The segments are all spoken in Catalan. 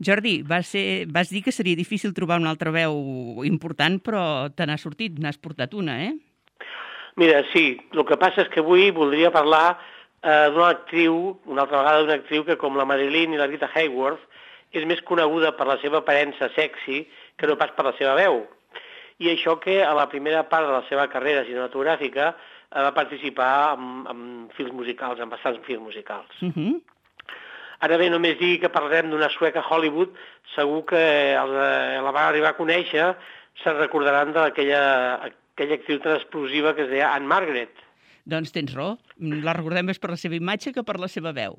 Jordi, va ser, vas dir que seria difícil trobar una altra veu important, però te n'ha sortit, n'has portat una, eh? Mira, sí, el que passa és que avui voldria parlar eh, d'una actriu, una altra vegada d'una actriu que com la Marilyn i la Rita Hayworth és més coneguda per la seva aparença sexy que no pas per la seva veu. I això que a la primera part de la seva carrera cinematogràfica eh, va participar en, en films musicals, en bastants films musicals. Uh -huh. Ara bé, només dir que parlarem d'una sueca Hollywood, segur que els, eh, la van arribar a conèixer, se'n recordaran d'aquella aquella actriu tan explosiva que es deia Anne Margaret. Doncs tens raó. La recordem més per la seva imatge que per la seva veu.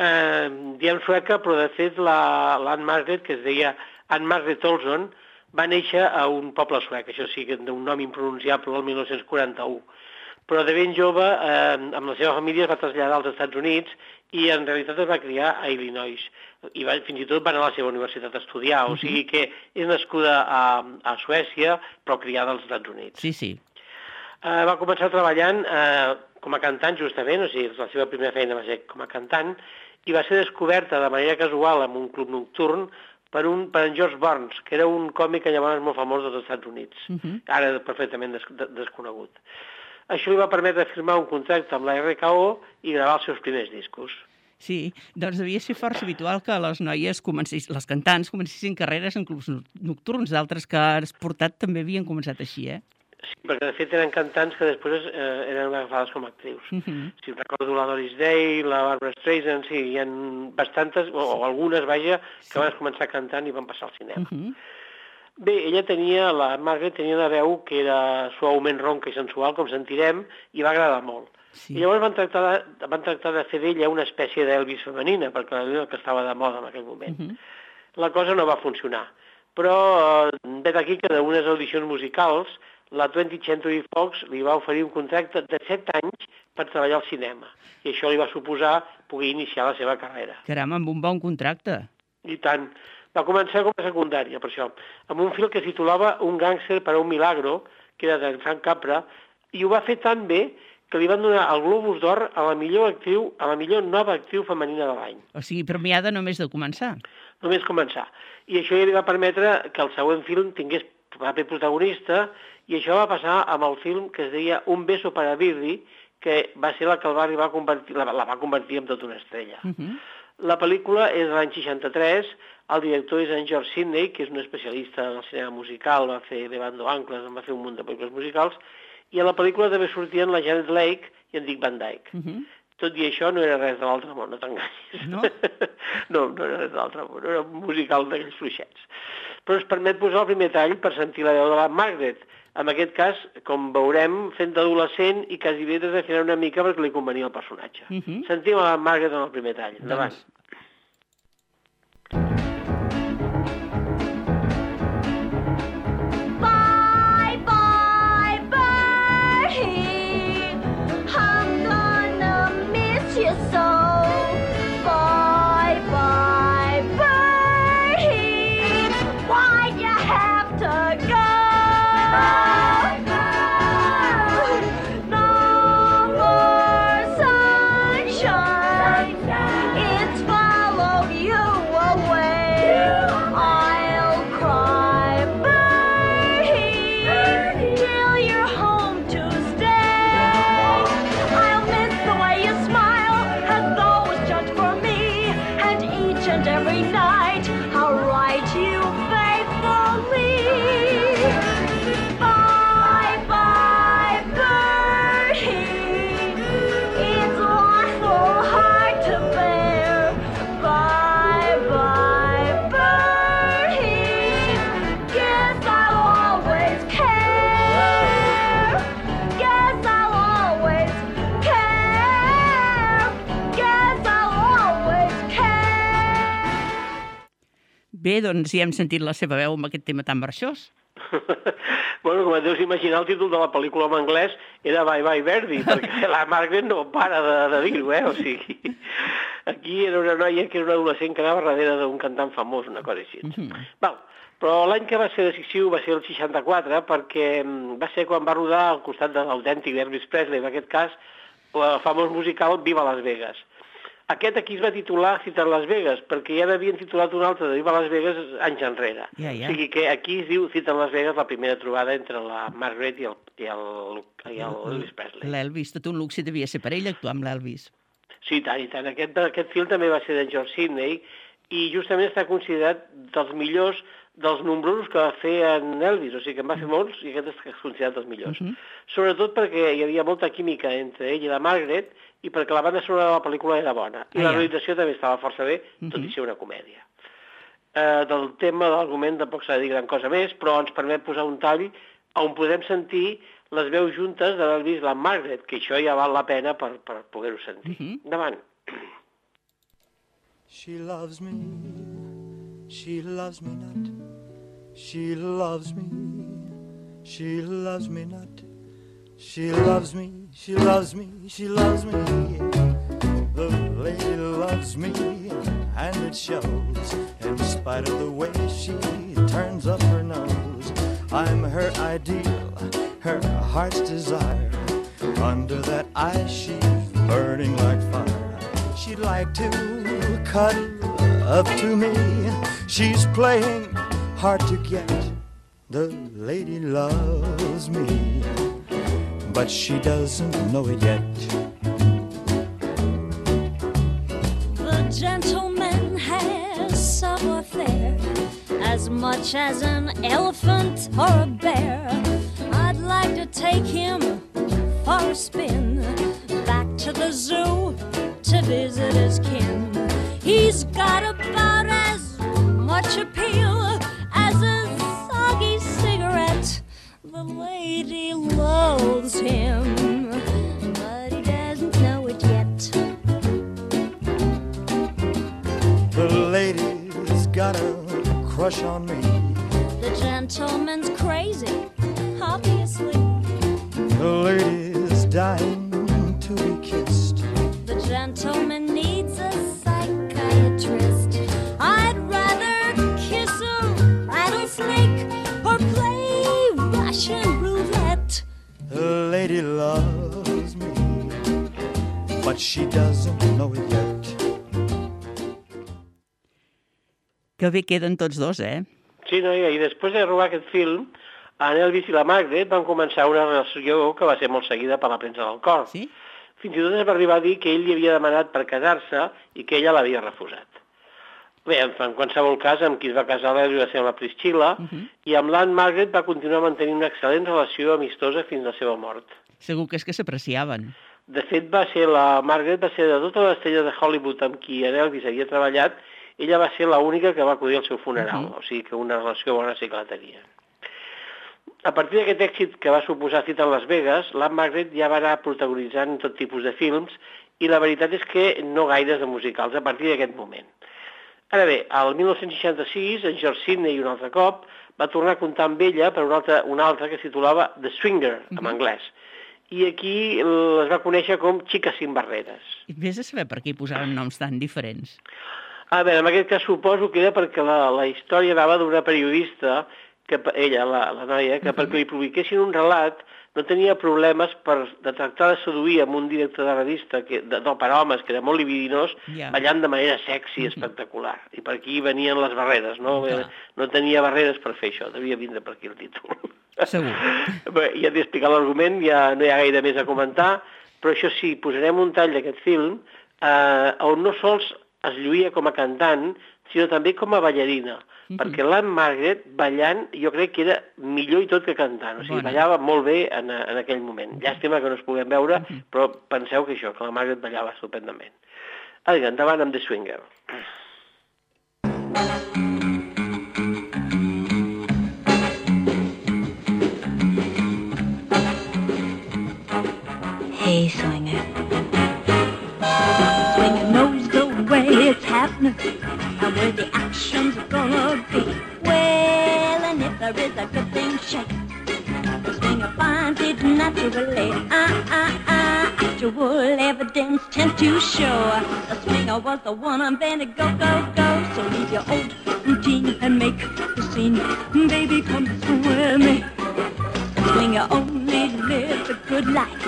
Eh, diem sueca, però de fet l'Anne la, Margaret, que es deia Anne Margaret Olson, va néixer a un poble suec, això sí, d'un nom impronunciable, el 1941 però de ben jove, eh, amb la seva família, es va traslladar als Estats Units i en realitat es va criar a Illinois. I va, fins i tot va anar a la seva universitat a estudiar, o sigui que és nascuda a, a Suècia, però criada als Estats Units. Sí, sí. Eh, va començar treballant eh, com a cantant, justament, o sigui, la seva primera feina va ser com a cantant, i va ser descoberta de manera casual en un club nocturn per, un, per en George Burns, que era un còmic llavors molt famós dels Estats Units, uh -huh. ara perfectament des, desconegut. Això li va permetre firmar un contracte amb la RKO i gravar els seus primers discos. Sí, doncs devia ser força habitual que les noies comencessin, les cantants comencessin carreres en clubs nocturns, d'altres que has portat també havien començat així, eh? Sí, perquè de fet eren cantants que després eh, eren agafades com a actrius. Uh Mhm. -huh. Si recordo la Doris Day, la Barbara Streisand, sí, hi ha bastantes, o, o algunes, vaja, que sí. van començar cantant i van passar al cinema. Uh -huh. Bé, ella tenia, la Margaret tenia una veu que era suaument ronca i sensual, com sentirem, i va agradar molt. Sí. I llavors van tractar de, van tractar de fer d'ella una espècie d'Elvis femenina, perquè era el que estava de moda en aquell moment. Uh -huh. La cosa no va funcionar. Però eh, ve d'aquí que d'unes audicions musicals la 20th Century Fox li va oferir un contracte de 7 anys per treballar al cinema. I això li va suposar poder iniciar la seva carrera. Caram, amb un bon contracte. I tant. Va començar com a secundària, per això, amb un film que es titulava Un gàngster per a un milagro, que era de Frank Capra, i ho va fer tan bé que li van donar el Globus d'Or a la millor actriu, a la millor nova actriu femenina de l'any. O sigui, premiada només de començar. Només començar. I això ja li va permetre que el següent film tingués paper protagonista, i això va passar amb el film que es deia Un beso para Birri, que va ser la que el va arribar a convertir, la, la va convertir en tota una estrella. Uh -huh. La pel·lícula és de l'any 63, el director és en George Sidney, que és un especialista en el cinema musical, va fer Levando Ancles, va fer un munt de pel·lícules musicals, i a la pel·lícula també sortien la Janet Lake i en Dick Van Dyke. Uh -huh. Tot i això no era res de l'altre món, no t'enganyis. No? no, no era res de l'altre món, era un musical d'aquells fluixets. Però ens permet posar el primer tall per sentir la veu de la Margaret, en aquest cas, com veurem, fent d'adolescent i quasi bé desafinar una mica perquè li convenia el personatge. Uh -huh. Sentim a la Margaret en el primer tall. Endavant. Doncs... Bé, doncs ja hem sentit la seva veu amb aquest tema tan marxós. bueno, com et deus imaginar, el títol de la pel·lícula en anglès era Bye Bye Verdi, perquè la Margaret no para de, de dir-ho, eh? O sigui, aquí era una noia que era una adolescent que anava darrere d'un cantant famós, una cosa així. Uh -huh. Val, però l'any que va ser decisiu va ser el 64, perquè mm, va ser quan va rodar al costat de l'autèntic Elvis Presley, en aquest cas, el famós musical Viva Las Vegas. Aquest aquí es va titular Cita a Las Vegas, perquè ja n'havien titulat un altre de Viva Las Vegas anys enrere. Ja, ja. O sigui que aquí es diu Cita a Las Vegas la primera trobada entre la Margaret i el, i el, i el Elvis Presley. L'Elvis, tot un luxe devia ser per ell actuar amb l'Elvis. Sí, tant, i tant. Aquest, aquest film també va ser de George Sidney i justament està considerat dels millors dels nombrosos que va fer en Elvis, o sigui que en va fer molts i aquest és considerat dels millors. Mhm. Sobretot perquè hi havia molta química entre ell i la Margaret i perquè la banda sonora de la pel·lícula era bona. I Ah, la ja. realització també estava força bé, tot i Mhm. ser una comèdia. Eh, del tema de l'argument tampoc s'ha de dir gran cosa més, però ens permet posar un tall on podem sentir les veus juntes de l'Elvis i la Margaret, que això ja val la pena per, per poder-ho sentir. Mhm. Endavant. She loves me, she loves me not. She loves me, she loves me not. She loves me, she loves me, she loves me. The lady loves me, and it shows. In spite of the way she turns up her nose, I'm her ideal, her heart's desire. Under that eye, she's burning like fire. She'd like to cuddle up to me. She's playing hard to get. The lady loves me, but she doesn't know it yet. The gentleman has savoir-faire as much as an elephant or a bear. I'd like to take him for a spin back to the zoo to visit his kin. He's got about The lady loves him, but he doesn't know it yet. The lady's got a crush on me. The gentleman's crazy, obviously. The lady's dying Russian roulette. The lady loves me, but she doesn't know it yet. Que bé queden tots dos, eh? Sí, noia, i després de robar aquest film, en Elvis i la Margaret van començar una relació que va ser molt seguida per la premsa del cor. Sí? Fins i tot es va arribar a dir que ell li havia demanat per casar-se i que ella l'havia refusat. Bé, en, en qualsevol cas, amb qui es va casar l'Elvis va ser amb la Priscilla, uh -huh. i amb l'Anne Margaret va continuar mantenint una excel·lent relació amistosa fins a la seva mort. Segur que és que s'apreciaven. De fet, va ser la Margaret va ser de totes les estrelles de Hollywood amb qui en Elvis havia treballat, ella va ser l'única que va acudir al seu funeral, uh -huh. o sigui que una relació bona sí que la tenia. A partir d'aquest èxit que va suposar Cita en Las Vegas, la Margaret ja va anar protagonitzant tot tipus de films i la veritat és que no gaires de musicals a partir d'aquest moment. Ara bé, al 1966, en George Sidney un altre cop va tornar a comptar amb ella per un altre, un altre que es titulava The Swinger, en anglès. I aquí les va conèixer com Xica sin barreres. I vés a saber per què hi posaven noms tan diferents. A veure, en aquest cas suposo que era perquè la, la història anava d'una periodista, que ella, la, la noia, que perquè li publiquessin un relat no tenia problemes per de tractar de seduir amb un director de revista que, de, no, per homes, que era molt libidinós, Ja. ballant de manera sexy i espectacular. I per aquí venien les barreres, no? Clar. No tenia barreres per fer això, devia vindre per aquí el títol. Segur. Bé, ja t'he explicat l'argument, ja no hi ha gaire més a comentar, però això sí, posarem un tall d'aquest film eh, on no sols es lluïa com a cantant, sinó també com a ballarina, perquè l'Anne Margaret ballant jo crec que era millor i tot que cantant, o sigui, Bona. ballava molt bé en, en aquell moment. Llàstima que no es puguem veure, però penseu que això, que la Margaret ballava estupendament. Vinga, endavant amb The Swinger. Hey, the one on Benny go, go, go. So leave your old routine and make the scene. Baby, come with me. When you only live a good life,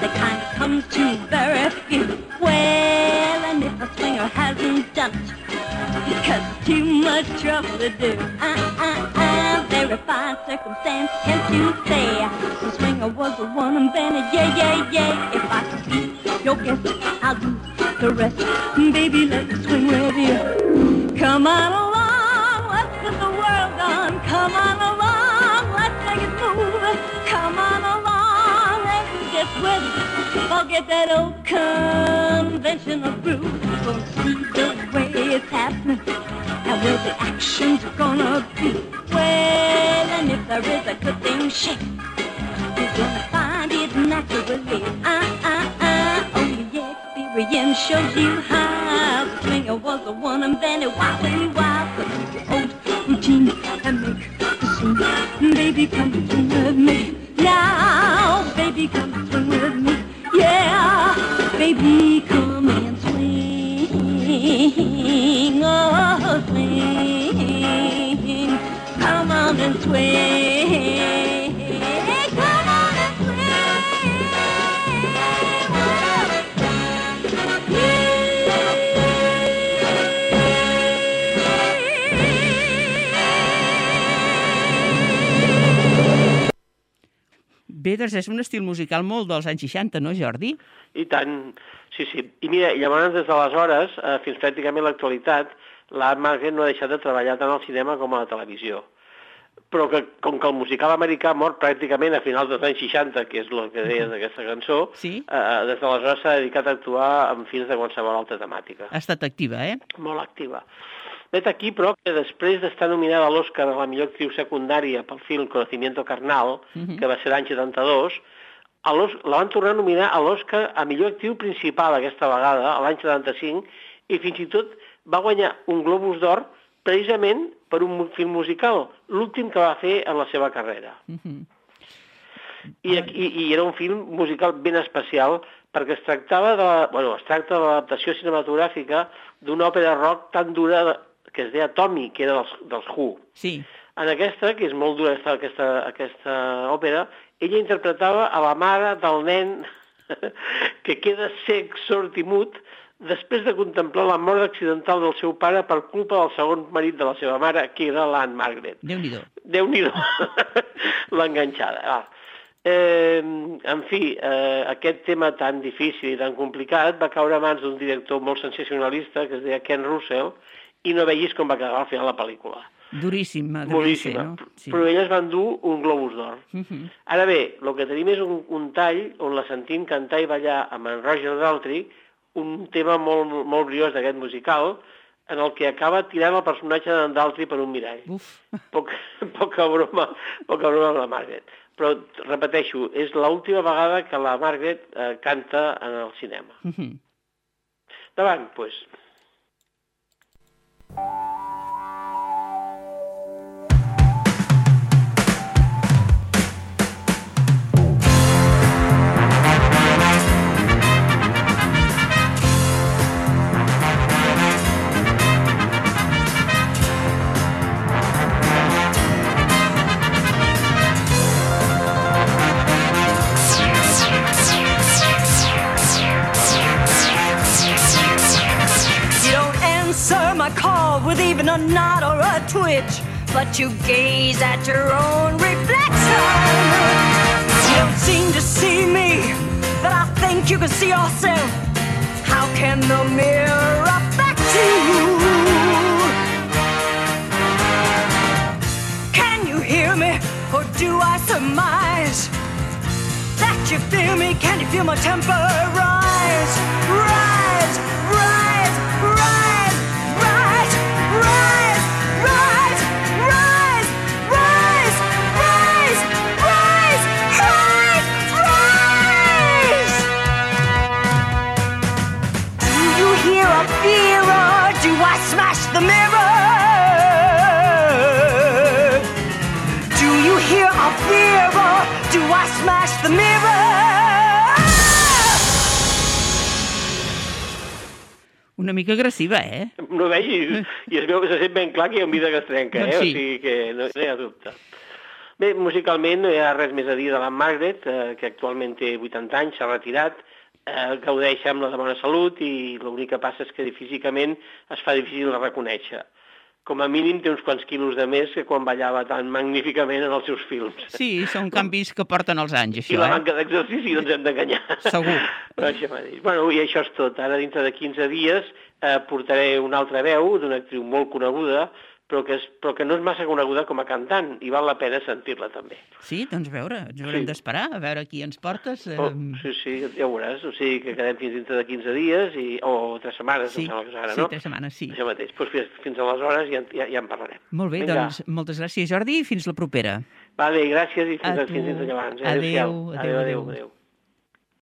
the kind that comes to very few. Well, and if a swinger hasn't done it. Because too much trouble to do. Uh, uh, uh, very fine circumstance, can't you say? The swinger was the one invented, yeah, yeah, yeah. If I could be your guest, I'll do the rest. Baby, let me swing with you. Come on along, let's get the world on. Come on along, let's make it move. Come on along, let's get with it. Forget that old conventional groove. Gonna see the way it's happening and where the action's gonna be. Well, and if there is a good thing shaking, you're gonna find it naturally. Uh, uh. Miriam shows you how. Swinger was the one, and then it wobbly the Old Jean and make the scene. Baby, come and me Bé, doncs és un estil musical molt dels anys 60, no, Jordi? I tant, sí, sí. I mira, llavors des d'aleshores, eh, fins pràcticament l'actualitat, l'Art Margaret no ha deixat de treballar tant al cinema com a la televisió. Però que, com que el musical americà mor pràcticament a finals dels anys 60, que és el que deies d'aquesta cançó, Sí. eh, des d'aleshores s'ha dedicat a actuar en films de qualsevol altra temàtica. Ha estat activa, eh? Molt activa. Vet aquí, però, que després d'estar nominada a l'Oscar a la millor actriu secundària pel film Conocimiento Carnal, que va ser l'any 72, a l'Os- la van tornar a nominar a l'Oscar a millor actriu principal aquesta vegada, l'any 75, i fins i tot va guanyar un Globus d'Or precisament per un film musical, l'últim que va fer en la seva carrera. I, aquí, I era un film musical ben especial perquè es tractava de, la- bueno, es tracta de l'adaptació cinematogràfica d'una òpera rock tan dura que es deia Tommy, que era dels, dels Who. Sí. En aquesta, que és molt dura aquesta, aquesta, aquesta òpera, ella interpretava a la mare del nen que queda sec, sord i mut després de contemplar la mort accidental del seu pare per culpa del segon marit de la seva mare, que era l'Anne Margaret. Déu-n'hi-do. Déu-n'hi-do, l'enganxada. Va. Eh, en fi, eh, aquest tema tan difícil i tan complicat va caure a mans d'un director molt sensacionalista que es deia Ken Russell i no vegis com va quedar al final la pel·lícula. Duríssima, devia ser, no? Sí. Però elles van dur un Globus d'Or. Uh -huh. Ara bé, el que tenim és un, un tall on la sentim cantar i ballar amb en Roger Daltrey, un tema molt, molt briós d'aquest musical, en el que acaba tirant el personatge d'en Daltrey per un mirall. Uf. Poc, poca broma, poca broma amb la Margaret. Però, repeteixo, és l'última vegada que la Margaret eh, canta en el cinema. Uh -huh. Davant, doncs. Pues. Answer my call with even a nod or a twitch, but you gaze at your own reflection. You don't seem to see me, but I think you can see yourself. How can the mirror affect you? Can you hear me, or do I surmise? that you feel me? Can you feel my temper? Rise, Una mica agressiva, eh? No vegis, i es veu que se sent ben clar que hi ha un vida que es trenca, eh? Doncs sí. O sigui que no, no hi ha dubte. Bé, musicalment no hi ha res més a dir de la Margaret, eh, que actualment té 80 anys, s'ha retirat. eh, gaudeix, sembla, de bona salut i l'únic que passa és que físicament es fa difícil de reconèixer. Com a mínim té uns quants quilos de més que quan ballava tan magníficament en els seus films. Sí, són canvis que porten els anys, I això, la eh? manca d'exercici no ens hem d'enganyar. Segur. Però això mateix. Bueno, i això és tot. Ara, dintre de 15 dies, eh, portaré una altra veu d'una actriu molt coneguda, però que, és, però que no és massa coneguda com a cantant, i val la pena sentir-la també. Sí, doncs veure, ens haurem Sí. d'esperar, a veure qui ens portes. Oh, em, sí, sí, ja ho veuràs. O sigui que quedem fins dintre de 15 dies, i, o 3 setmanes, sí, em sembla que és ara, sí, no? tres setmanes, sí. Això mateix. Pues fins, fins aleshores ja, ja, ja en parlarem. Molt bé, Vinga. doncs moltes gràcies, Jordi, i fins la propera. Vale, gràcies i A fins, fins, fins llavors. Adéu, adéu, adéu, adéu. adéu. adéu.